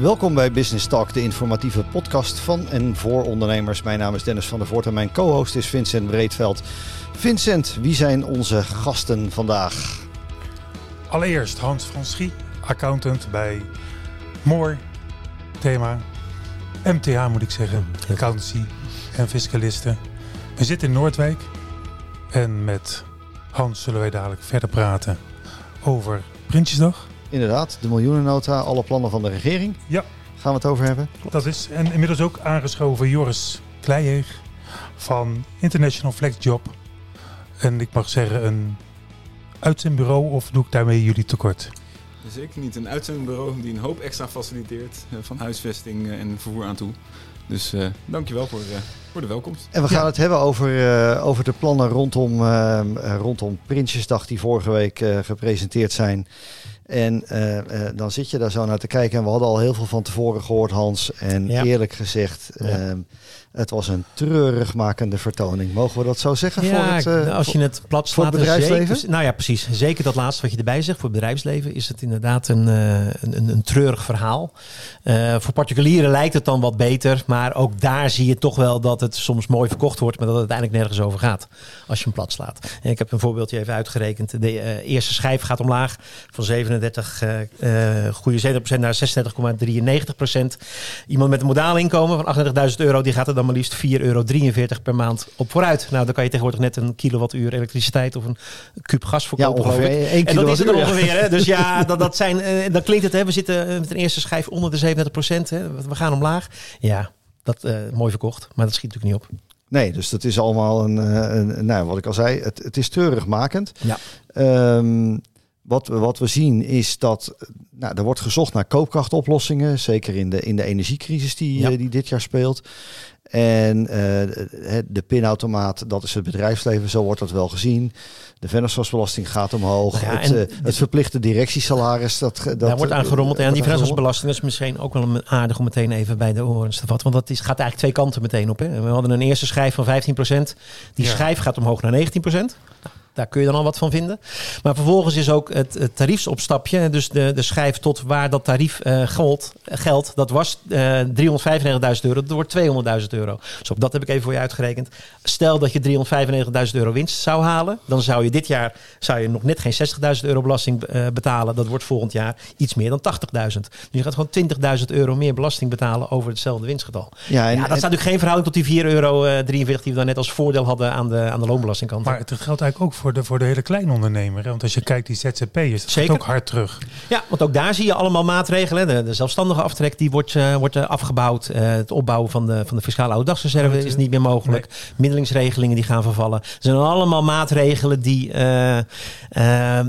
Welkom bij Business Talk, de informatieve podcast van en voor ondernemers. Mijn naam is Dennis van der Voort en mijn co-host is Vincent Breedveld. Vincent, wie zijn onze gasten vandaag? Allereerst Hans Franschie, accountant bij Moor. Thema MTA moet ik zeggen, accountancy en fiscalisten. We zitten in Noordwijk en met Hans zullen wij dadelijk verder praten over Prinsjesdag. Inderdaad, de miljoenennota, alle plannen van de regering. Ja. Gaan we het over hebben? Dat is en inmiddels ook aangeschoven Joris Kleijeeg van International Flex Job. En ik mag zeggen een uitzendbureau of doe ik daarmee jullie tekort? Zeker niet. Een uitzendbureau die een hoop extra faciliteert eh, van huisvesting eh, en vervoer aan toe. Dus uh, dankjewel voor, uh, voor de welkomst. En we gaan Ja. het hebben over, uh, over de plannen rondom, uh, rondom Prinsjesdag die vorige week uh, gepresenteerd zijn. En uh, uh, dan zit je daar zo naar te kijken. En we hadden al heel veel van tevoren gehoord, Hans. En Ja. eerlijk gezegd, Ja. uh, het was een treurigmakende vertoning. Mogen we dat zo zeggen? Ja, voor het, uh, als je het plat voor het slaat, bedrijfsleven? Zeker, nou ja, precies. Zeker dat laatste wat je erbij zegt. Voor het bedrijfsleven is het inderdaad een, uh, een, een, treurig verhaal. Uh, voor particulieren lijkt het dan wat beter. Maar ook daar zie je toch wel dat het soms mooi verkocht wordt. Maar dat het uiteindelijk nergens over gaat. Als je hem plat slaat. En ik heb een voorbeeldje even uitgerekend. De uh, eerste schijf gaat omlaag. Van 37 uh, goede 7% naar 36,93%. Iemand met een modaal inkomen van 38.000 euro. Die gaat er dan maar liefst 4,43 euro per maand op vooruit. Nou, dan kan je tegenwoordig net een kilowattuur elektriciteit of een kuub gas ja, verkopen. geloof ongeveer En dat is het er ja. ongeveer. Hè? Dus ja, dat, dat zijn, uh, dan klinkt het. Hè? We zitten uh, met een eerste schijf onder de 37 procent. We gaan omlaag. Ja, dat uh, mooi verkocht. Maar dat schiet natuurlijk niet op. Nee, dus dat is allemaal een, eh, een, een nou, wat ik al zei, het, het is treurigmakend. Ja. Um, wat, we, wat we zien is dat nou, er wordt gezocht naar koopkrachtoplossingen, zeker in de, in de energiecrisis die, Ja. uh, die dit jaar speelt. En uh, de pinautomaat, dat is het bedrijfsleven, zo wordt dat wel gezien. De vennootschapsbelasting gaat omhoog. Nou ja, het, uh, het verplichte directiesalaris, dat, dat Daar wordt aan gerommeld. En die vennootschapsbelasting is misschien ook wel een- aardig om meteen even bij de horens te vatten. Want dat is, gaat eigenlijk twee kanten meteen op. Hè. We hadden een eerste schijf van 15%. Die Ja. schijf gaat omhoog naar 19%. Daar kun je dan al wat van vinden. Maar vervolgens is ook het, het tariefsopstapje, dus de, de schijf tot waar dat tarief eh geldt, geldt, dat was eh 395.000 euro, dat wordt 200.000 euro. Dus ook dat heb ik even voor je uitgerekend. Stel dat je 395.000 euro winst zou halen, dan zou je dit jaar zou je nog net geen 60.000 euro belasting eh, betalen. Dat wordt volgend jaar iets meer dan 80.000. Dus je gaat gewoon 20.000 euro meer belasting betalen over hetzelfde winstgetal. Ja, en, ja, dat staat natuurlijk geen verhouding tot die 4,43 euro 43 die we dan net als voordeel hadden aan de, aan de loonbelastingkant. Maar het geldt eigenlijk ook voor de, voor de hele kleine ondernemer. Hè? Want als je kijkt, die ZZP'ers, dat Zeker. ook hard terug. Ja, want ook daar zie je allemaal maatregelen. De, de zelfstandige aftrek die wordt, uh, wordt uh, afgebouwd. Uh, het opbouwen van de, van de fiscale ouderdagsreserve is niet meer mogelijk. Nee. Middelingsregelingen die gaan vervallen. Er zijn allemaal maatregelen die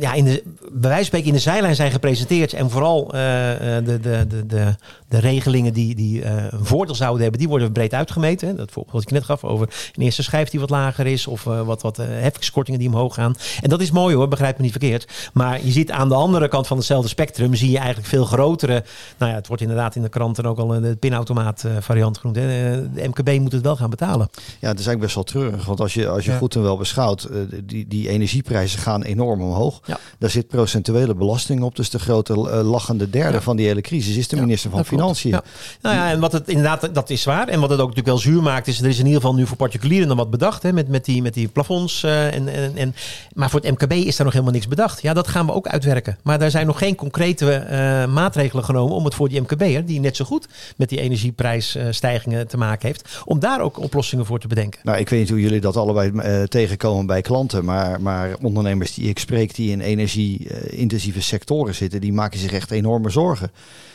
ja, in de, bij wijze van spreken in de zijlijn zijn gepresenteerd. En vooral de, de, de, de, de regelingen die, die een voordeel zouden hebben, die worden breed uitgemeten. Dat voorbeeld wat ik net gaf over een eerste schijf die wat lager is. Of wat, wat heffingskortingen die omhoog gaan. En dat is mooi hoor, begrijp me niet verkeerd. Maar je ziet aan de andere kant van hetzelfde spectrum, zie je eigenlijk veel grotere. Nou ja, het wordt inderdaad in de kranten ook al de pinautomaat variant genoemd. Hè. De MKB moet het wel gaan betalen. Ja, het is eigenlijk best wel treurig. Want als je, als je ja. goed en wel beschouwt, die, die energieprijzen gaan enorm omhoog. Ja. Daar zit procentuele belasting op. Dus de grote lachende derde ja. van die hele crisis is de minister van Financiën. Nou ja, en wat het inderdaad, dat is waar. En wat het ook natuurlijk wel zuur maakt, is er is in ieder geval nu voor particulieren dan wat bedacht. Hè, met, met, die, met die plafonds. Uh, en, en, en, maar voor het MKB is daar nog helemaal niks bedacht. Ja, dat gaan we ook uitwerken. Maar daar zijn nog geen concrete uh, maatregelen genomen om het voor die MKB'er, die net zo goed met die energieprijsstijgingen te maken heeft, om daar ook oplossingen voor te bedenken. Nou, ik weet niet hoe jullie dat allebei uh, tegenkomen bij klanten, maar, maar ondernemers die ik spreek die in energie-intensieve sectoren zitten, die maken zich echt enorme zorgen.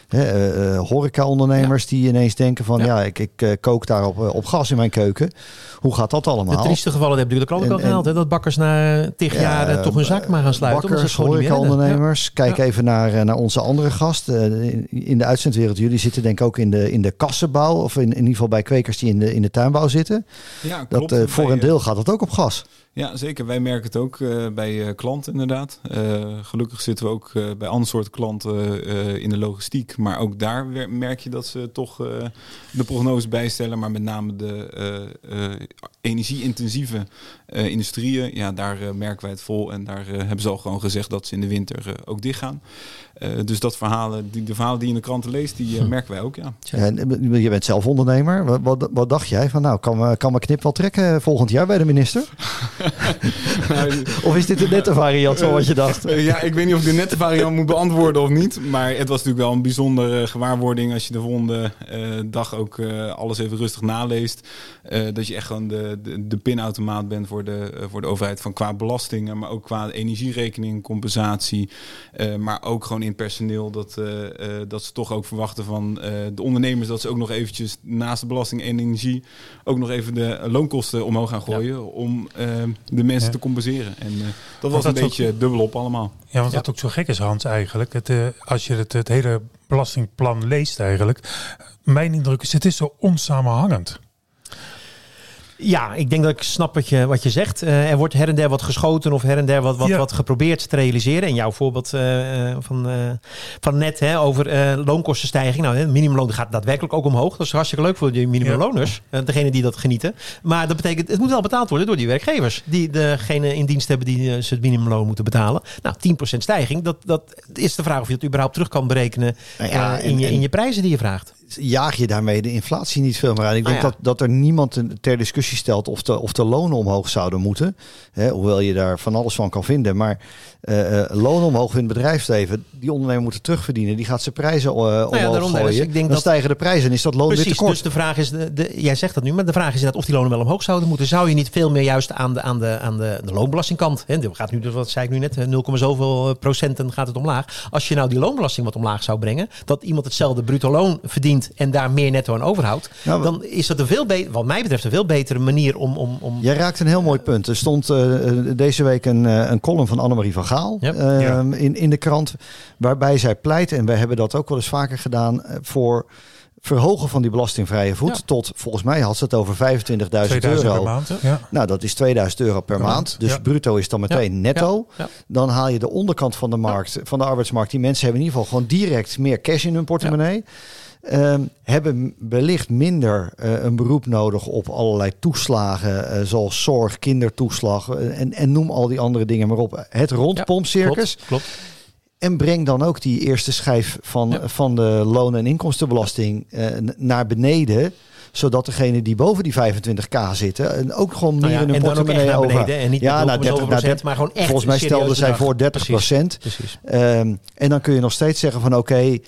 He, uh, horeca-ondernemers ja. die ineens denken van ja, ja ik, ik uh, kook daar op, op gas in mijn keuken. Hoe gaat dat allemaal? De trieste gevallen hebben natuurlijk de klant ook al gehaald. Hè? Dat bakkers na tig jaar uh, toch hun zaak maar gaan sluiten. Bakkers, horeca-ondernemers. Ja. Kijk ja. even naar, naar onze andere gast. in, in de uitzendwereld, jullie zitten denk ik ook in de, in de kassenbouw. Of in, in ieder geval bij kwekers die in de, in de tuinbouw zitten. Ja, klopt. Dat, voor een deel gaat dat ook op gas. Ja, zeker. Wij merken het ook uh, bij uh, klanten inderdaad. Uh, gelukkig zitten we ook bij andere soorten klanten in de logistiek. Maar ook daar merk je dat ze toch de prognose bijstellen. Maar met name de energie-intensieve industrieën, ja, daar merken wij het vol. En daar hebben ze al gewoon gezegd dat ze in de winter ook dicht gaan. dus dat verhalen, die, de verhalen die je in de kranten leest, die hm. merken wij ook, ja. En, je bent zelf ondernemer. Wat, wat, wat, dacht jij van, nou, kan, kan mijn knip wel trekken volgend jaar bij de minister? of is dit de nette variant van wat je dacht? Eh, ja, ik weet niet of ik de nette variant moet beantwoorden of niet. Maar het was natuurlijk wel een bijzondere gewaarwording als je de volgende uh, dag ook uh, alles even rustig naleest. dat je echt gewoon de, de, de pinautomaat bent voor de, voor de overheid van qua belastingen, maar ook qua energierekening, compensatie. maar ook gewoon in personeel dat, dat ze toch ook verwachten van de ondernemers dat ze ook nog eventjes naast de belasting en energie ook nog even de loonkosten omhoog gaan gooien. Om de mensen te compenseren. En uh, dat was een beetje ook, dubbel op allemaal. Ja, want wat ook zo gek is, Hans, eigenlijk. Het, uh, als je het, het hele belastingplan leest eigenlijk. Mijn indruk is, het is zo onsamenhangend. Ja, ik denk dat ik snap wat je, wat je zegt. Uh, er wordt her en der wat geschoten of her en der wat, wat, wat geprobeerd te realiseren. En jouw voorbeeld uh, van, uh, van net hè, over loonkostenstijging. Nou, het minimumloon gaat daadwerkelijk ook omhoog. Dat is hartstikke leuk voor de minimumloners. Ja. degene die dat genieten. Maar dat betekent, het moet wel betaald worden door die werkgevers. Die degene in dienst hebben die ze het minimumloon moeten betalen. Nou, 10% stijging. Dat, dat is de vraag of je dat überhaupt terug kan berekenen ja, in, je, in je prijzen die je vraagt jaag je daarmee de inflatie niet veel meer aan. Ik denk ah, dat, dat er niemand ter discussie stelt of de, of de lonen omhoog zouden moeten. Hè, hoewel je daar van alles van kan vinden. Maar uh, lonen omhoog in het bedrijfsleven. Die ondernemer moeten terugverdienen. Die gaat zijn prijzen uh, omhoog nou ja, gooien. ik denk dan dat... stijgen de prijzen en is dat loon Precies, weer tekort. Dus de vraag is, de, de, jij zegt dat nu, maar de vraag is inderdaad of die lonen wel omhoog zouden moeten. Zou je niet veel meer juist aan de, aan de, aan de, de loonbelastingkant. Hè, gaat nu, wat zei ik nu net, 0, zoveel procenten gaat het omlaag. Als je nou die loonbelasting wat omlaag zou brengen. Dat iemand hetzelfde bruto loon verdient en daar meer netto aan overhoudt. Nou, dan is dat een veel beter, wat mij betreft, een veel betere manier om. om, om jij raakt een heel mooi punt. Er stond uh, deze week een, een column van Annemarie van Gaal. Yep. Uh, in, in de krant. Waarbij zij pleit, en we hebben dat ook wel eens vaker gedaan, eh, voor verhogen van die belastingvrije voet tot, volgens mij had ze het over 25.000 euro. Per maand, ja. Nou, dat is 2000 euro per, maand. Dus bruto is dan meteen netto. Dan haal je de onderkant van de markt, van de arbeidsmarkt. Die mensen hebben in ieder geval gewoon direct meer cash in hun portemonnee. Um, hebben wellicht minder uh, een beroep nodig op allerlei toeslagen, uh, zoals zorg, kindertoeslag uh, en, en noem al die andere dingen maar op. Het rondpompcircus. Ja, klopt, klopt. En breng dan ook die eerste schijf van, ja. van de loon- en inkomstenbelasting naar beneden zodat degene die boven die 25k zitten en ook gewoon meer nou ja, in hun portemonnee over. En niet ja, naar 30, naar 30, maar gewoon echt Volgens mij stelden zij voor 30 procent. Um, en dan kun je nog steeds zeggen van oké, okay,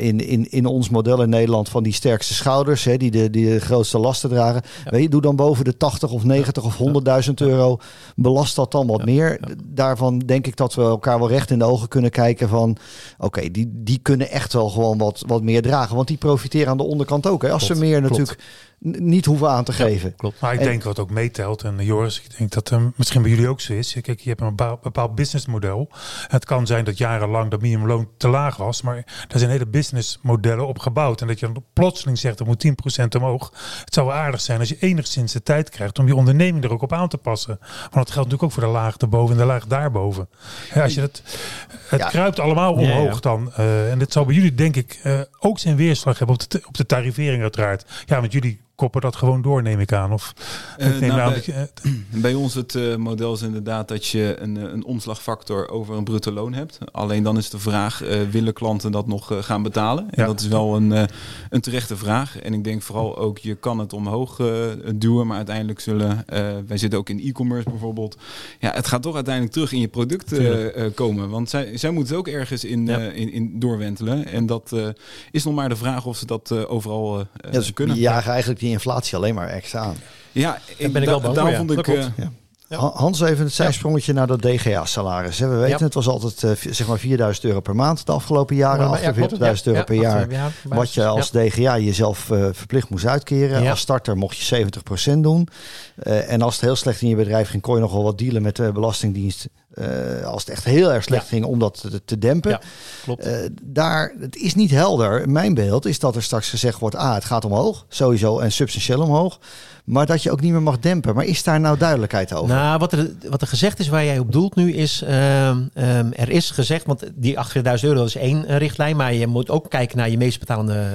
in, in, in ons model in Nederland van die sterkste schouders, hè, die, de, die de grootste lasten dragen. Ja. Weet je, doe dan boven de 80 of 90 of 100.000 euro. Belast dat dan wat meer. Daarvan denk ik dat we elkaar wel recht in de ogen kunnen kijken van oké, okay, die, die kunnen echt wel gewoon wat, wat meer dragen. Want die profiteren aan de onderkant ook. Hè. Als klopt, ze meer natuurlijk niet hoeven aan te geven. klopt. Maar ik denk wat ook meetelt. En Joris, ik denk dat um, misschien bij jullie ook zo is. Kijk, je hebt een bepaald, bepaald businessmodel. Het kan zijn dat jarenlang dat minimumloon te laag was. Maar daar zijn hele businessmodellen op gebouwd. En dat je dan plotseling zegt, er moet 10% omhoog. Het zou aardig zijn als je enigszins de tijd krijgt om je onderneming er ook op aan te passen. Want dat geldt natuurlijk ook voor de laag erboven en de laag daarboven. Ja, als je het, het ja. kruipt allemaal omhoog ja, ja. dan. Uh, en dit zou bij jullie denk ik uh, ook zijn weerslag hebben op de, op de tarivering uiteraard. Ja, want jullie koppen dat gewoon door, neem ik aan. Of, uh, ik nou, bij, dat, bij, ons het uh, model is inderdaad dat je een, een omslagfactor over een bruto loon hebt. Alleen dan is de vraag, uh, willen klanten dat nog gaan betalen? En ja. dat is wel een, een terechte vraag. En ik denk vooral ook, je kan het omhoog duwen, maar uiteindelijk zullen, wij zitten ook in e-commerce bijvoorbeeld. Ja, het gaat toch uiteindelijk terug in je product komen. Want zij, zij moeten ook ergens in, ja. in, in, doorwentelen. En dat is nog maar de vraag of ze dat overal ja, dus kunnen. Ja, eigenlijk die inflatie alleen maar extra aan. Ja, ik, ben ik wel bang daar vond ik. Uh, ja. Hans, even het zijsprongetje ja. naar dat DGA-salaris. We weten, ja. het was altijd uh, zeg maar 4000 euro per maand de afgelopen jaren, 48.000 ja, euro per jaar. Wat je als DGA jezelf uh, verplicht moest uitkeren. Als starter mocht je 70% doen. En als het heel slecht in je bedrijf ging, kon je nog wel wat dealen met de Belastingdienst. Eh, als het echt heel erg slecht ging, om dat te, te dempen. Ja, klopt. Uh, daar, het is niet helder. Mijn beeld is dat er straks gezegd wordt, ah, het gaat omhoog, sowieso, en substantieel omhoog. Maar dat je ook niet meer mag dempen. Maar is daar nou duidelijkheid over? Nou, wat er, wat er gezegd is waar jij op doelt nu is... Uh, er is gezegd, want die 48.000 euro is één uh, richtlijn... maar je moet ook kijken naar je meest betalende,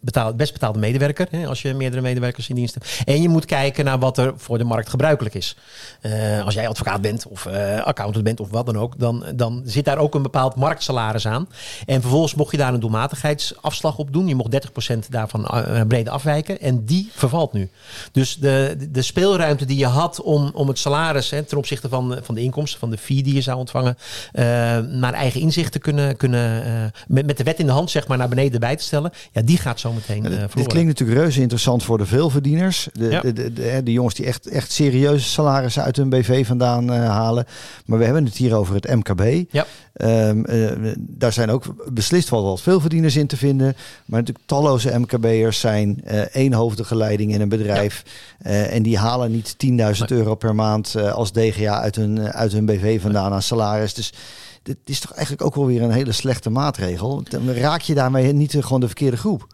betaal, best betaalde medewerker... Hè, als je meerdere medewerkers in dienst hebt. En je moet kijken naar wat er voor de markt gebruikelijk is. Eh, als jij advocaat bent of accountant bent of wat dan ook... Dan, dan zit daar ook een bepaald marktsalaris aan. En vervolgens mocht je daar een doelmatigheidsafslag op doen. Je mocht 30% daarvan brede afwijken. En die vervalt nu. Dus dus de, de speelruimte die je had om, om het salaris hè, ten opzichte van, van de inkomsten, van de fee die je zou ontvangen, uh, naar eigen inzicht te kunnen, kunnen uh, met, met de wet in de hand zeg maar naar beneden bij te stellen, ja, die gaat zo meteen ja, dit, dit, klinkt natuurlijk reuze interessant voor de veelverdieners. De, ja. de, de, de, de, jongens die echt, echt serieuze salarissen uit hun BV vandaan halen. Maar we hebben het hier over het MKB. Ja. Um, uh, daar zijn ook beslist wel wat veelverdieners in te vinden. Maar natuurlijk talloze MKB'ers zijn eenhoofdige leiding in een bedrijf. Uh, en die halen niet 10.000 nee. euro per maand als DGA uit hun, uit hun BV vandaan aan salaris. Dus dit is toch eigenlijk ook wel weer een hele slechte maatregel. Dan raak je daarmee niet gewoon de verkeerde groep.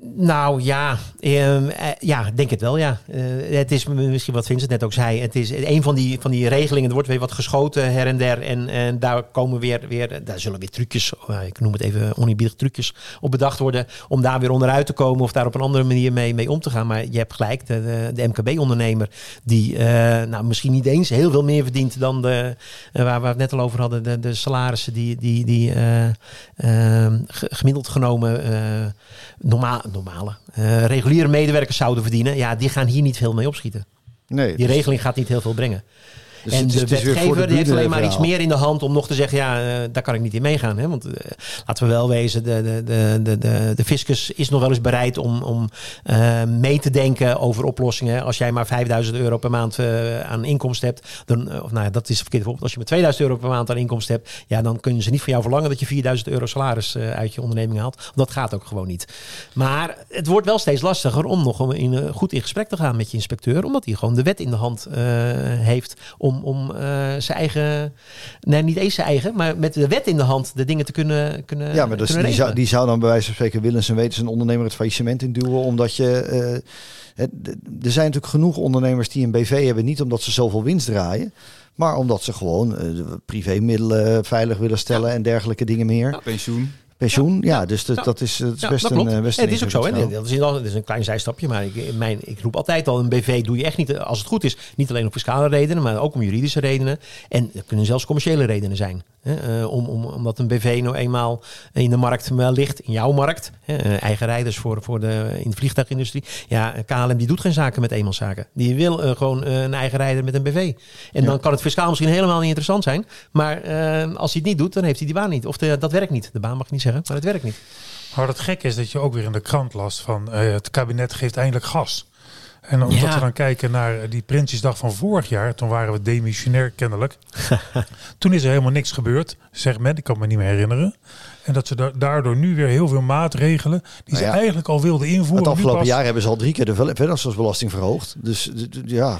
Nou ja, uh, ja, denk het wel, ja. Uh, het is misschien wat Vincent net ook zei. Het is een van die, van die regelingen. Er wordt weer wat geschoten her en der. En, en daar komen weer, weer, daar zullen weer trucjes, uh, ik noem het even oneerbiedig trucjes, op bedacht worden. Om daar weer onderuit te komen of daar op een andere manier mee, mee om te gaan. Maar je hebt gelijk, de, de, de MKB-ondernemer, die nou, misschien niet eens heel veel meer verdient dan de, waar we het net al over hadden, de, de salarissen die, die, die ehm, gemiddeld genomen normaal normale uh, reguliere medewerkers zouden verdienen, ja, die gaan hier niet veel mee opschieten. Nee, die dus... regeling gaat niet heel veel brengen. Dus en de wetgever de heeft alleen maar iets meer in de hand om nog te zeggen, ja, uh, daar kan ik niet in meegaan. Hè? Want uh, laten we wel wezen, de, de, de, de, de fiscus is nog wel eens bereid om, om uh, mee te denken over oplossingen. Als jij maar 5000 euro per maand aan inkomsten hebt, dan, of nou ja, dat is verkeerd voorbeeld. Als je maar 2000 euro per maand aan inkomsten hebt, ja, dan kunnen ze niet van jou verlangen dat je 4000 euro salaris uit je onderneming haalt. Dat gaat ook gewoon niet. Maar het wordt wel steeds lastiger om nog in, goed in gesprek te gaan met je inspecteur, omdat hij gewoon de wet in de hand heeft om, om uh, zijn eigen, nee, niet eens zijn eigen, maar met de wet in de hand de dingen te kunnen kunnen Ja, maar dus die, zou, die zou dan bij wijze van spreken willens en wetens een ondernemer het faillissement induwen, omdat je... Uh, het, er zijn natuurlijk genoeg ondernemers die een BV hebben, niet omdat ze zoveel winst draaien, maar omdat ze gewoon uh, privémiddelen veilig willen stellen ja. en dergelijke dingen meer. Ja, pensioen. Pensioen, ja, ja dus dat is, het is ja, best dat een best ja, Het is ook zo, hè? Dat is, dat is een klein zijstapje, maar ik, mijn, ik roep altijd al: een BV doe je echt niet, als het goed is, niet alleen om fiscale redenen, maar ook om juridische redenen. En er kunnen zelfs commerciële redenen zijn. Hè? Uh, om, om, omdat een BV nou eenmaal in de markt ligt, in jouw markt. Hè? Uh, eigen rijders voor, voor de, in de vliegtuigindustrie. Ja, KLM die doet geen zaken met eenmanszaken. Die wil uh, gewoon een eigen rijder met een BV. En dan kan het fiscaal misschien helemaal niet interessant zijn. Maar als hij het niet doet, dan heeft hij die baan niet. Of de, dat werkt niet. De baan mag niet zeggen, maar het werkt niet. Maar het gek is dat je ook weer in de krant las van uh, het kabinet geeft eindelijk gas. En omdat ja. we dan kijken naar die Prinsjesdag van vorig jaar, toen waren we demissionair kennelijk. toen is er helemaal niks gebeurd, zegt men, ik kan me niet meer herinneren. En dat ze daardoor nu weer heel veel maatregelen die nou ja, ze eigenlijk al wilden invoeren. Het afgelopen pas... jaar hebben ze al drie keer de vennootschapsbelasting verhoogd. Dus ja,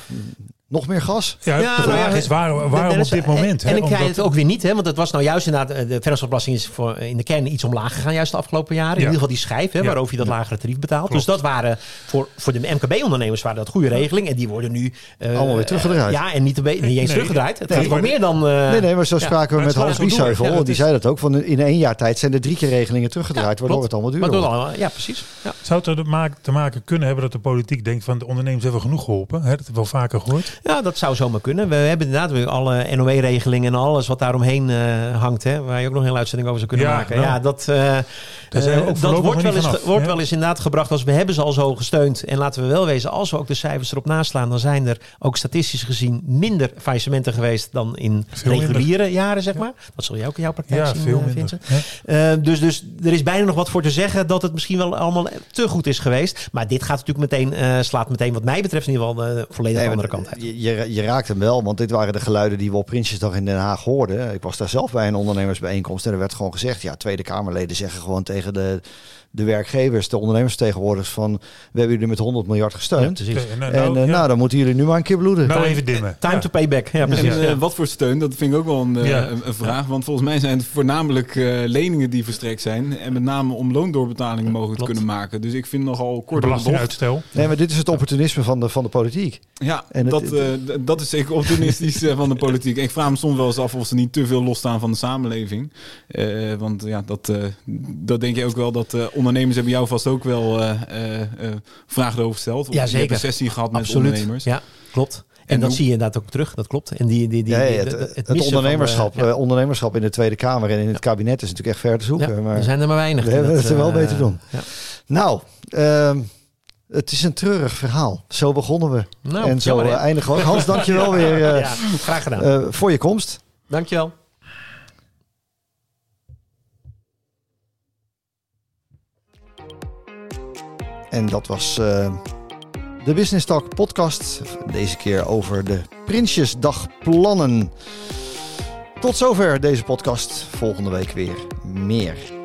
nog meer gas? Ja, ja de vraag is waar, waarom op dit moment? En, hè? en krijg het ook weer niet, hè, want het was nou juist inderdaad, de vennootschapsbelasting is voor, in de kern iets omlaag gegaan juist de afgelopen jaren. In ieder geval die schijf, hè, waarover je dat lagere tarief betaalt. Klopt. Dus dat waren voor, voor de MKB-ondernemers waren dat goede regeling. En die worden nu... Uh, Allemaal weer teruggedraaid. Ja, en niet, te niet eens nee, teruggedraaid. Het nee, gaat wel meer dan... Uh, nee, nee, maar zo spraken we met Hans Biesheuvel. die zei dat ook. Van in één jaar tijd zijn er drie keer regelingen teruggedraaid, waardoor het allemaal duurder wordt. Ja, precies. Zou het er te maken kunnen hebben dat de politiek denkt van de ondernemers hebben genoeg geholpen? Dat hebben we wel vaker gehoord. Ja, dat zou zomaar kunnen. We hebben inderdaad weer alle NOE-regelingen en alles wat daaromheen uh, hangt. Hè, waar je ook nog een hele uitzending over zou kunnen ja, maken. Nou, ja, dat, uh, uh, dat wordt, wel eens, wordt wel eens inderdaad gebracht als we hebben ze al zo gesteund. En laten we wel wezen, als we ook de cijfers erop naslaan, dan zijn er ook statistisch gezien minder faillissementen geweest dan in veel reguliere minder. jaren, zeg maar. Dat zul je ook in jouw praktijk ja, zien, veel Vincent. dus, dus er is bijna nog wat voor te zeggen dat het misschien wel allemaal te goed is geweest. Maar dit gaat natuurlijk meteen, slaat meteen wat mij betreft in ieder geval de volledig nee, andere kant uit. Je, raakt hem wel, want dit waren de geluiden die we op Prinsjesdag in Den Haag hoorden. Ik was daar zelf bij een ondernemersbijeenkomst en er werd gewoon gezegd, ja, Tweede Kamerleden zeggen gewoon tegen de, de werkgevers, de ondernemersvertegenwoordigers van, we hebben jullie met 100 miljard gesteund. nou, en nou, eh, ja. nou, dan moeten jullie nu maar een keer bloeden. Nou, even dimmen. Time Ja. to pay back. Ja, En precies. eh, ja. wat voor steun, dat vind ik ook wel een, eh, Ja. een, vraag. Want volgens mij zijn het voornamelijk eh, leningen die verstrekt zijn. En met name om loondoorbetalingen mogelijk te kunnen maken. Dus ik vind nogal kort. Belastinguitstel. Nee, maar dit is het opportunisme van de, van de politiek. Ja, En het- dat, eh, dat is zeker opportunistisch eh, van de politiek. Ik vraag me soms wel eens af of ze niet te veel losstaan van de samenleving. Eh, want ja, dat, eh, dat denk je ook wel dat eh, ondernemers hebben jou vast ook wel eh, eh, eh, vragen erover gesteld. Of Ja, Je hebt zeker. een sessie gehad met Absoluut. ondernemers. Ja, klopt. En, En dat zie je inderdaad ook terug. Dat klopt. En die, die, die, Ja, ja, die- het, van ondernemerschap, ja. eh, ondernemerschap in de Tweede Kamer en in het kabinet is natuurlijk echt ver te zoeken. Ja, maar... er zijn er maar weinig. We die hebben dat, het er wel eh, te doen. Ja. Nou, ehm, het is een treurig verhaal. Zo begonnen we. Nou, en zo eh, eindigen we. Hans, dankjewel weer eh, ja, graag gedaan. eh, voor je komst. Dankjewel. En dat was de Business Talk podcast. Deze keer over de Prinsjesdagplannen. Tot zover deze podcast. Volgende week weer meer.